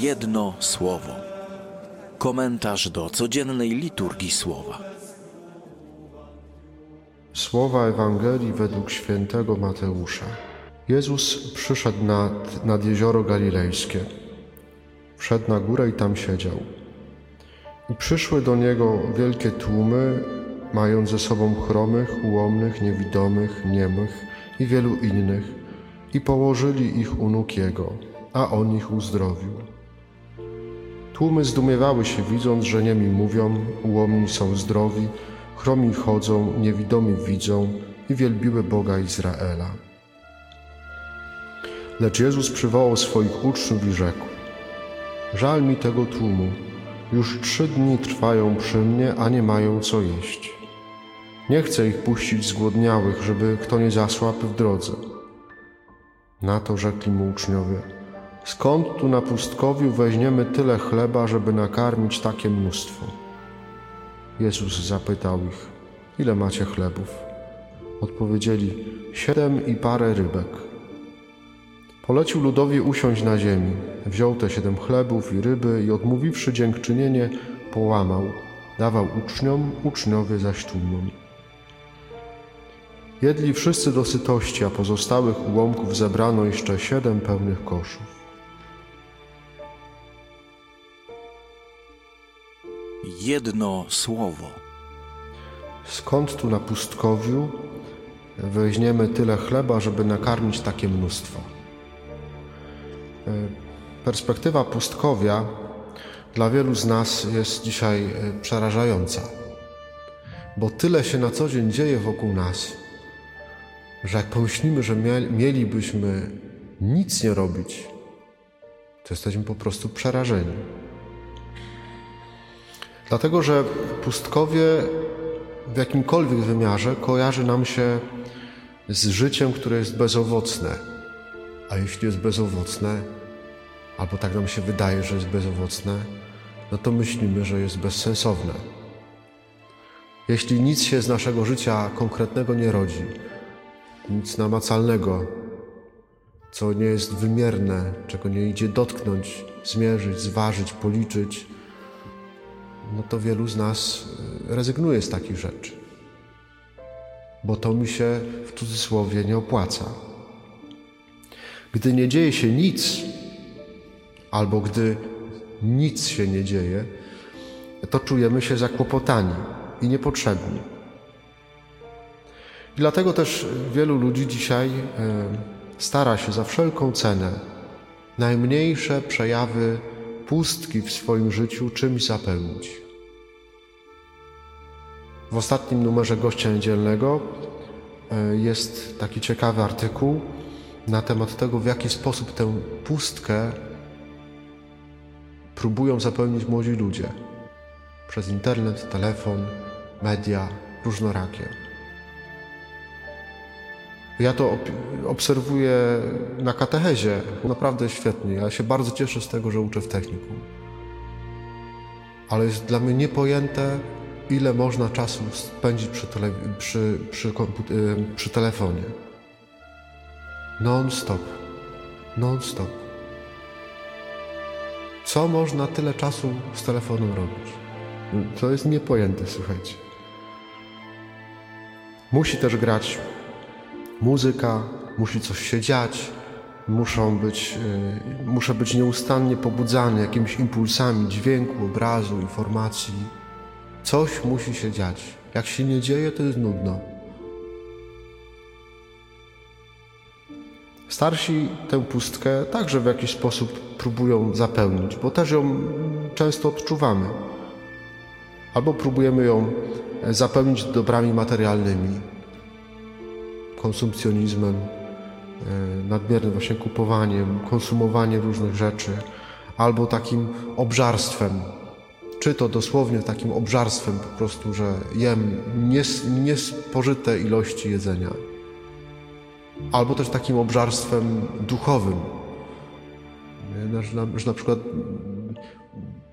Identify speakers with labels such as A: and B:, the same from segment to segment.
A: Jedno słowo. Komentarz do codziennej liturgii słowa.
B: Słowa Ewangelii według świętego Mateusza. Jezus przyszedł nad, nad jezioro galilejskie. Wszedł na górę i tam siedział. I przyszły do niego wielkie tłumy, mając ze sobą chromych, ułomnych, niewidomych, niemych i wielu innych, i położyli ich u nóg Jego, a On ich uzdrowił. Tłumy zdumiewały się, widząc, że niemi mówią, ułomni są zdrowi, chromi chodzą, niewidomi widzą i wielbiły Boga Izraela. Lecz Jezus przywołał swoich uczniów i rzekł: Żal mi tego tłumu, już trzy dni trwają przy mnie, a nie mają co jeść. Nie chcę ich puścić zgłodniałych, żeby kto nie zasłabł w drodze. Na to rzekli mu uczniowie: Skąd tu na pustkowiu weźmiemy tyle chleba, żeby nakarmić takie mnóstwo? Jezus zapytał ich: Ile macie chlebów? Odpowiedzieli: Siedem i parę rybek. Polecił ludowi usiąść na ziemi. Wziął te siedem chlebów i ryby i odmówiwszy dziękczynienie, połamał. Dawał uczniom, uczniowie zaś tłumom. Jedli wszyscy do sytości, a pozostałych ułomków zebrano jeszcze siedem pełnych koszów.
A: Jedno słowo.
B: Skąd tu na pustkowiu weźmiemy tyle chleba, żeby nakarmić takie mnóstwo? E, perspektywa pustkowia dla wielu z nas jest dzisiaj e, przerażająca, bo tyle się na co dzień dzieje wokół nas, że jak pomyślimy, że mielibyśmy nic nie robić, to jesteśmy po prostu przerażeni. Dlatego, że pustkowie w jakimkolwiek wymiarze kojarzy nam się z życiem, które jest bezowocne. A jeśli jest bezowocne, albo tak nam się wydaje, że jest bezowocne, no to myślimy, że jest bezsensowne. Jeśli nic się z naszego życia konkretnego nie rodzi, nic namacalnego, co nie jest wymierne, czego nie idzie dotknąć, zmierzyć, zważyć, policzyć, no to wielu z nas y, rezygnuje z takich rzeczy, bo to mi się w cudzysłowie nie opłaca. Gdy nie dzieje się nic, albo gdy nic się nie dzieje, to czujemy się zakłopotani i niepotrzebni. I dlatego też wielu ludzi dzisiaj y, stara się za wszelką cenę najmniejsze przejawy pustki w swoim życiu czymś zapełnić. W ostatnim numerze Gościa Niedzielnego e, jest taki ciekawy artykuł na temat tego, w jaki sposób tę pustkę próbują zapełnić młodzi ludzie przez internet, telefon, media różnorakie. Ja to obserwuję na katechezie, naprawdę świetnie. Ja się bardzo cieszę z tego, że uczę w technikum. Ale jest dla mnie niepojęte, ile można czasu spędzić przy, tele, przy, przy, y, przy telefonie. Non-stop. Non-stop. Co można tyle czasu z telefonem robić? To jest niepojęte, słuchajcie. Musi też grać muzyka, musi coś się dziać, muszą być, yy, muszę być nieustannie pobudzany jakimiś impulsami dźwięku, obrazu, informacji. Coś musi się dziać. Jak się nie dzieje, to jest nudno. Starsi tę pustkę także w jakiś sposób próbują zapełnić, bo też ją często odczuwamy. Albo próbujemy ją zapełnić dobrami materialnymi, konsumpcjonizmem, e, nadmiernym właśnie kupowaniem, konsumowaniem różnych rzeczy, albo takim obżarstwem. Czy to dosłownie takim obżarstwem po prostu, że jem nies niespożyte ilości jedzenia, albo też takim obżarstwem duchowym, że na przykład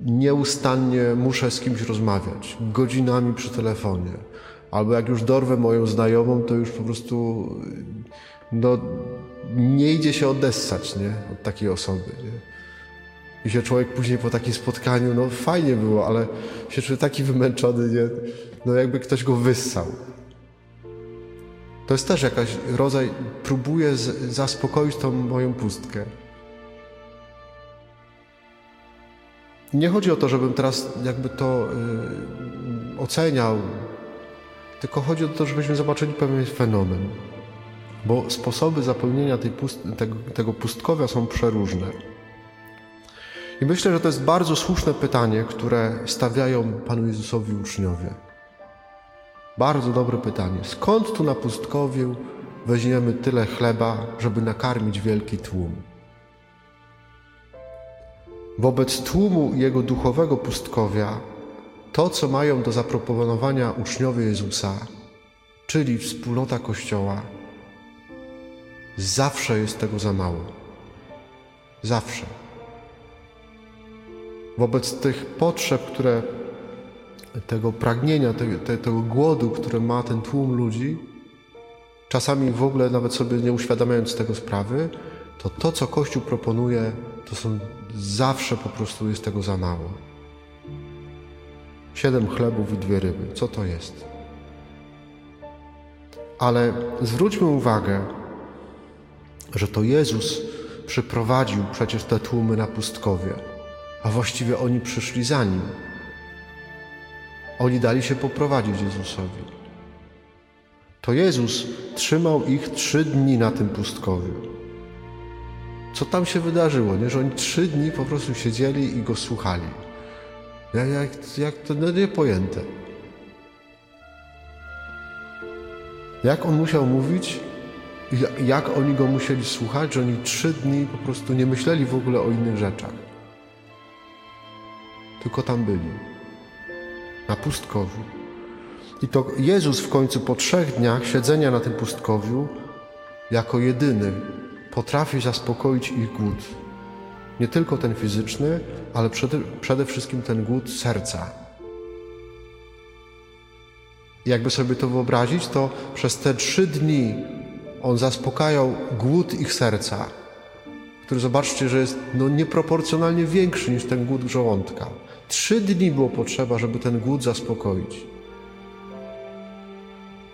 B: nieustannie muszę z kimś rozmawiać, godzinami przy telefonie, Albo jak już dorwę moją znajomą, to już po prostu no, nie idzie się odessać nie? od takiej osoby. Nie? I się człowiek później po takim spotkaniu, no fajnie było, ale się czuje taki wymęczony, nie? no jakby ktoś go wyssał. To jest też jakaś rodzaj, próbuje zaspokoić tą moją pustkę. Nie chodzi o to, żebym teraz jakby to y, oceniał, tylko chodzi o to, żebyśmy zobaczyli pewien fenomen. Bo sposoby zapełnienia pust tego, tego pustkowia są przeróżne. I myślę, że to jest bardzo słuszne pytanie, które stawiają Panu Jezusowi uczniowie. Bardzo dobre pytanie. Skąd tu na pustkowiu weźmiemy tyle chleba, żeby nakarmić wielki tłum? Wobec tłumu jego duchowego pustkowia, to co mają do zaproponowania uczniowie Jezusa, czyli wspólnota Kościoła, zawsze jest tego za mało. Zawsze. Wobec tych potrzeb, które tego pragnienia, tego, tego głodu, który ma ten tłum ludzi, czasami w ogóle nawet sobie nie uświadamiając tego sprawy, to to, co Kościół proponuje, to są zawsze po prostu jest tego za mało. Siedem chlebów i dwie ryby. Co to jest? Ale zwróćmy uwagę, że to Jezus przyprowadził przecież te tłumy na pustkowie, a właściwie oni przyszli za nim. Oni dali się poprowadzić Jezusowi. To Jezus trzymał ich trzy dni na tym pustkowiu. Co tam się wydarzyło, nie? Że oni trzy dni po prostu siedzieli i go słuchali. Jak, jak, jak to no niepojęte. Jak on musiał mówić, jak oni go musieli słuchać, że oni trzy dni po prostu nie myśleli w ogóle o innych rzeczach. Tylko tam byli na pustkowiu. I to Jezus w końcu po trzech dniach siedzenia na tym pustkowiu, jako jedyny, potrafi zaspokoić ich głód. Nie tylko ten fizyczny, ale przede, wszystkim ten głód serca. Jakby sobie to wyobrazić, to przez te trzy dni on zaspokajał głód ich serca, który zobaczcie, że jest no, nieproporcjonalnie większy niż ten głód żołądka. Trzy dni było potrzeba, żeby ten głód zaspokoić.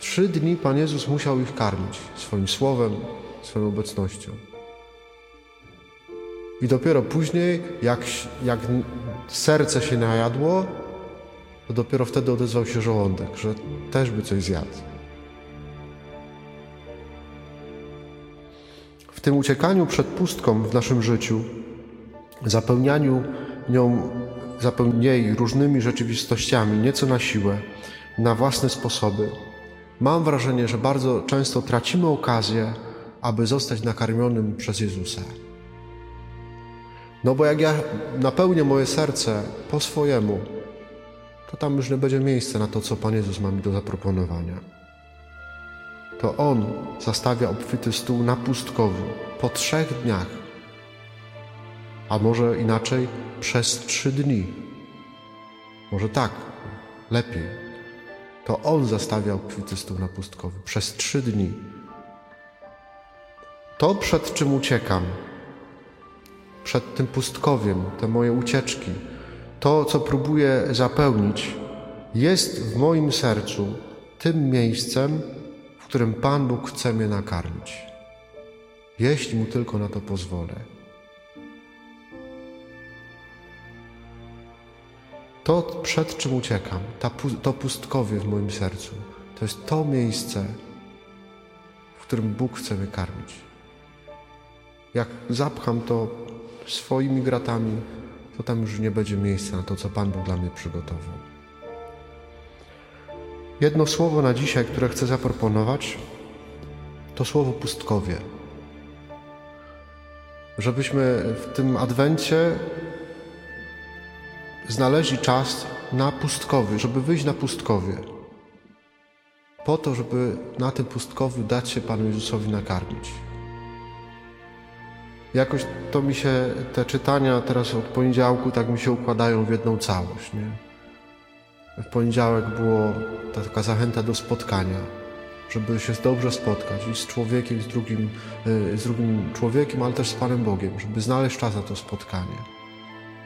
B: Trzy dni Pan Jezus musiał ich karmić swoim słowem, swoją obecnością. I dopiero później, jak, jak serce się najadło, to dopiero wtedy odezwał się żołądek, że też by coś zjadł. W tym uciekaniu przed pustką w naszym życiu, zapełnianiu nią zapełnieni różnymi rzeczywistościami, nieco na siłę, na własne sposoby, mam wrażenie, że bardzo często tracimy okazję, aby zostać nakarmionym przez Jezusa. No bo jak ja napełnię moje serce po swojemu, to tam już nie będzie miejsca na to, co Pan Jezus ma mi do zaproponowania. To On zastawia obfity stół na pustkowiu po trzech dniach a może inaczej przez trzy dni. Może tak, lepiej. To On zastawiał kwity stół na pustkowy przez trzy dni. To, przed czym uciekam, przed tym pustkowiem, te moje ucieczki, to, co próbuję zapełnić, jest w moim sercu tym miejscem, w którym Pan Bóg chce mnie nakarmić. Jeśli Mu tylko na to pozwolę. To, przed czym uciekam, to pustkowie w moim sercu, to jest to miejsce, w którym Bóg chce mnie karmić. Jak zapcham to swoimi gratami, to tam już nie będzie miejsca na to, co Pan Bóg dla mnie przygotował. Jedno słowo na dzisiaj, które chcę zaproponować, to słowo pustkowie. Żebyśmy w tym adwencie znaleźli czas na pustkowy, żeby wyjść na pustkowie. Po to, żeby na tym pustkowiu dać się Panu Jezusowi nakarmić. Jakoś to mi się, te czytania teraz od poniedziałku tak mi się układają w jedną całość, nie? W poniedziałek było taka zachęta do spotkania, żeby się dobrze spotkać i z człowiekiem, z drugim, y, z drugim człowiekiem, ale też z Panem Bogiem, żeby znaleźć czas na to spotkanie.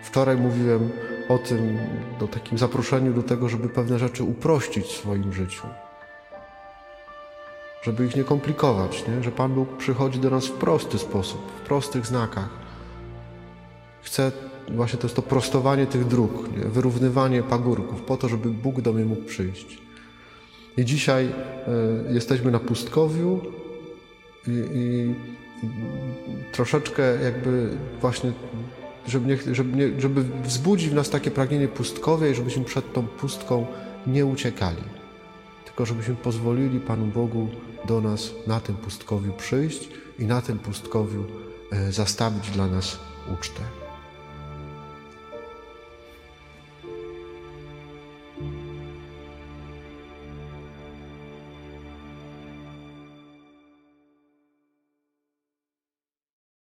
B: Wczoraj mówiłem o tym, o takim zaproszeniu do tego, żeby pewne rzeczy uprościć w swoim życiu. Żeby ich nie komplikować, nie? że Pan Bóg przychodzi do nas w prosty sposób, w prostych znakach. Chce, właśnie to jest to prostowanie tych dróg, nie? wyrównywanie pagórków, po to, żeby Bóg do mnie mógł przyjść. I dzisiaj e, jesteśmy na pustkowiu i, i, i troszeczkę jakby właśnie, żeby, nie, żeby, nie, żeby wzbudzić w nas takie pragnienie pustkowia i żebyśmy przed tą pustką nie uciekali. Tylko żebyśmy pozwolili Panu Bogu do nas na tym pustkowiu przyjść i na tym pustkowiu e, zastawić dla nas ucztę.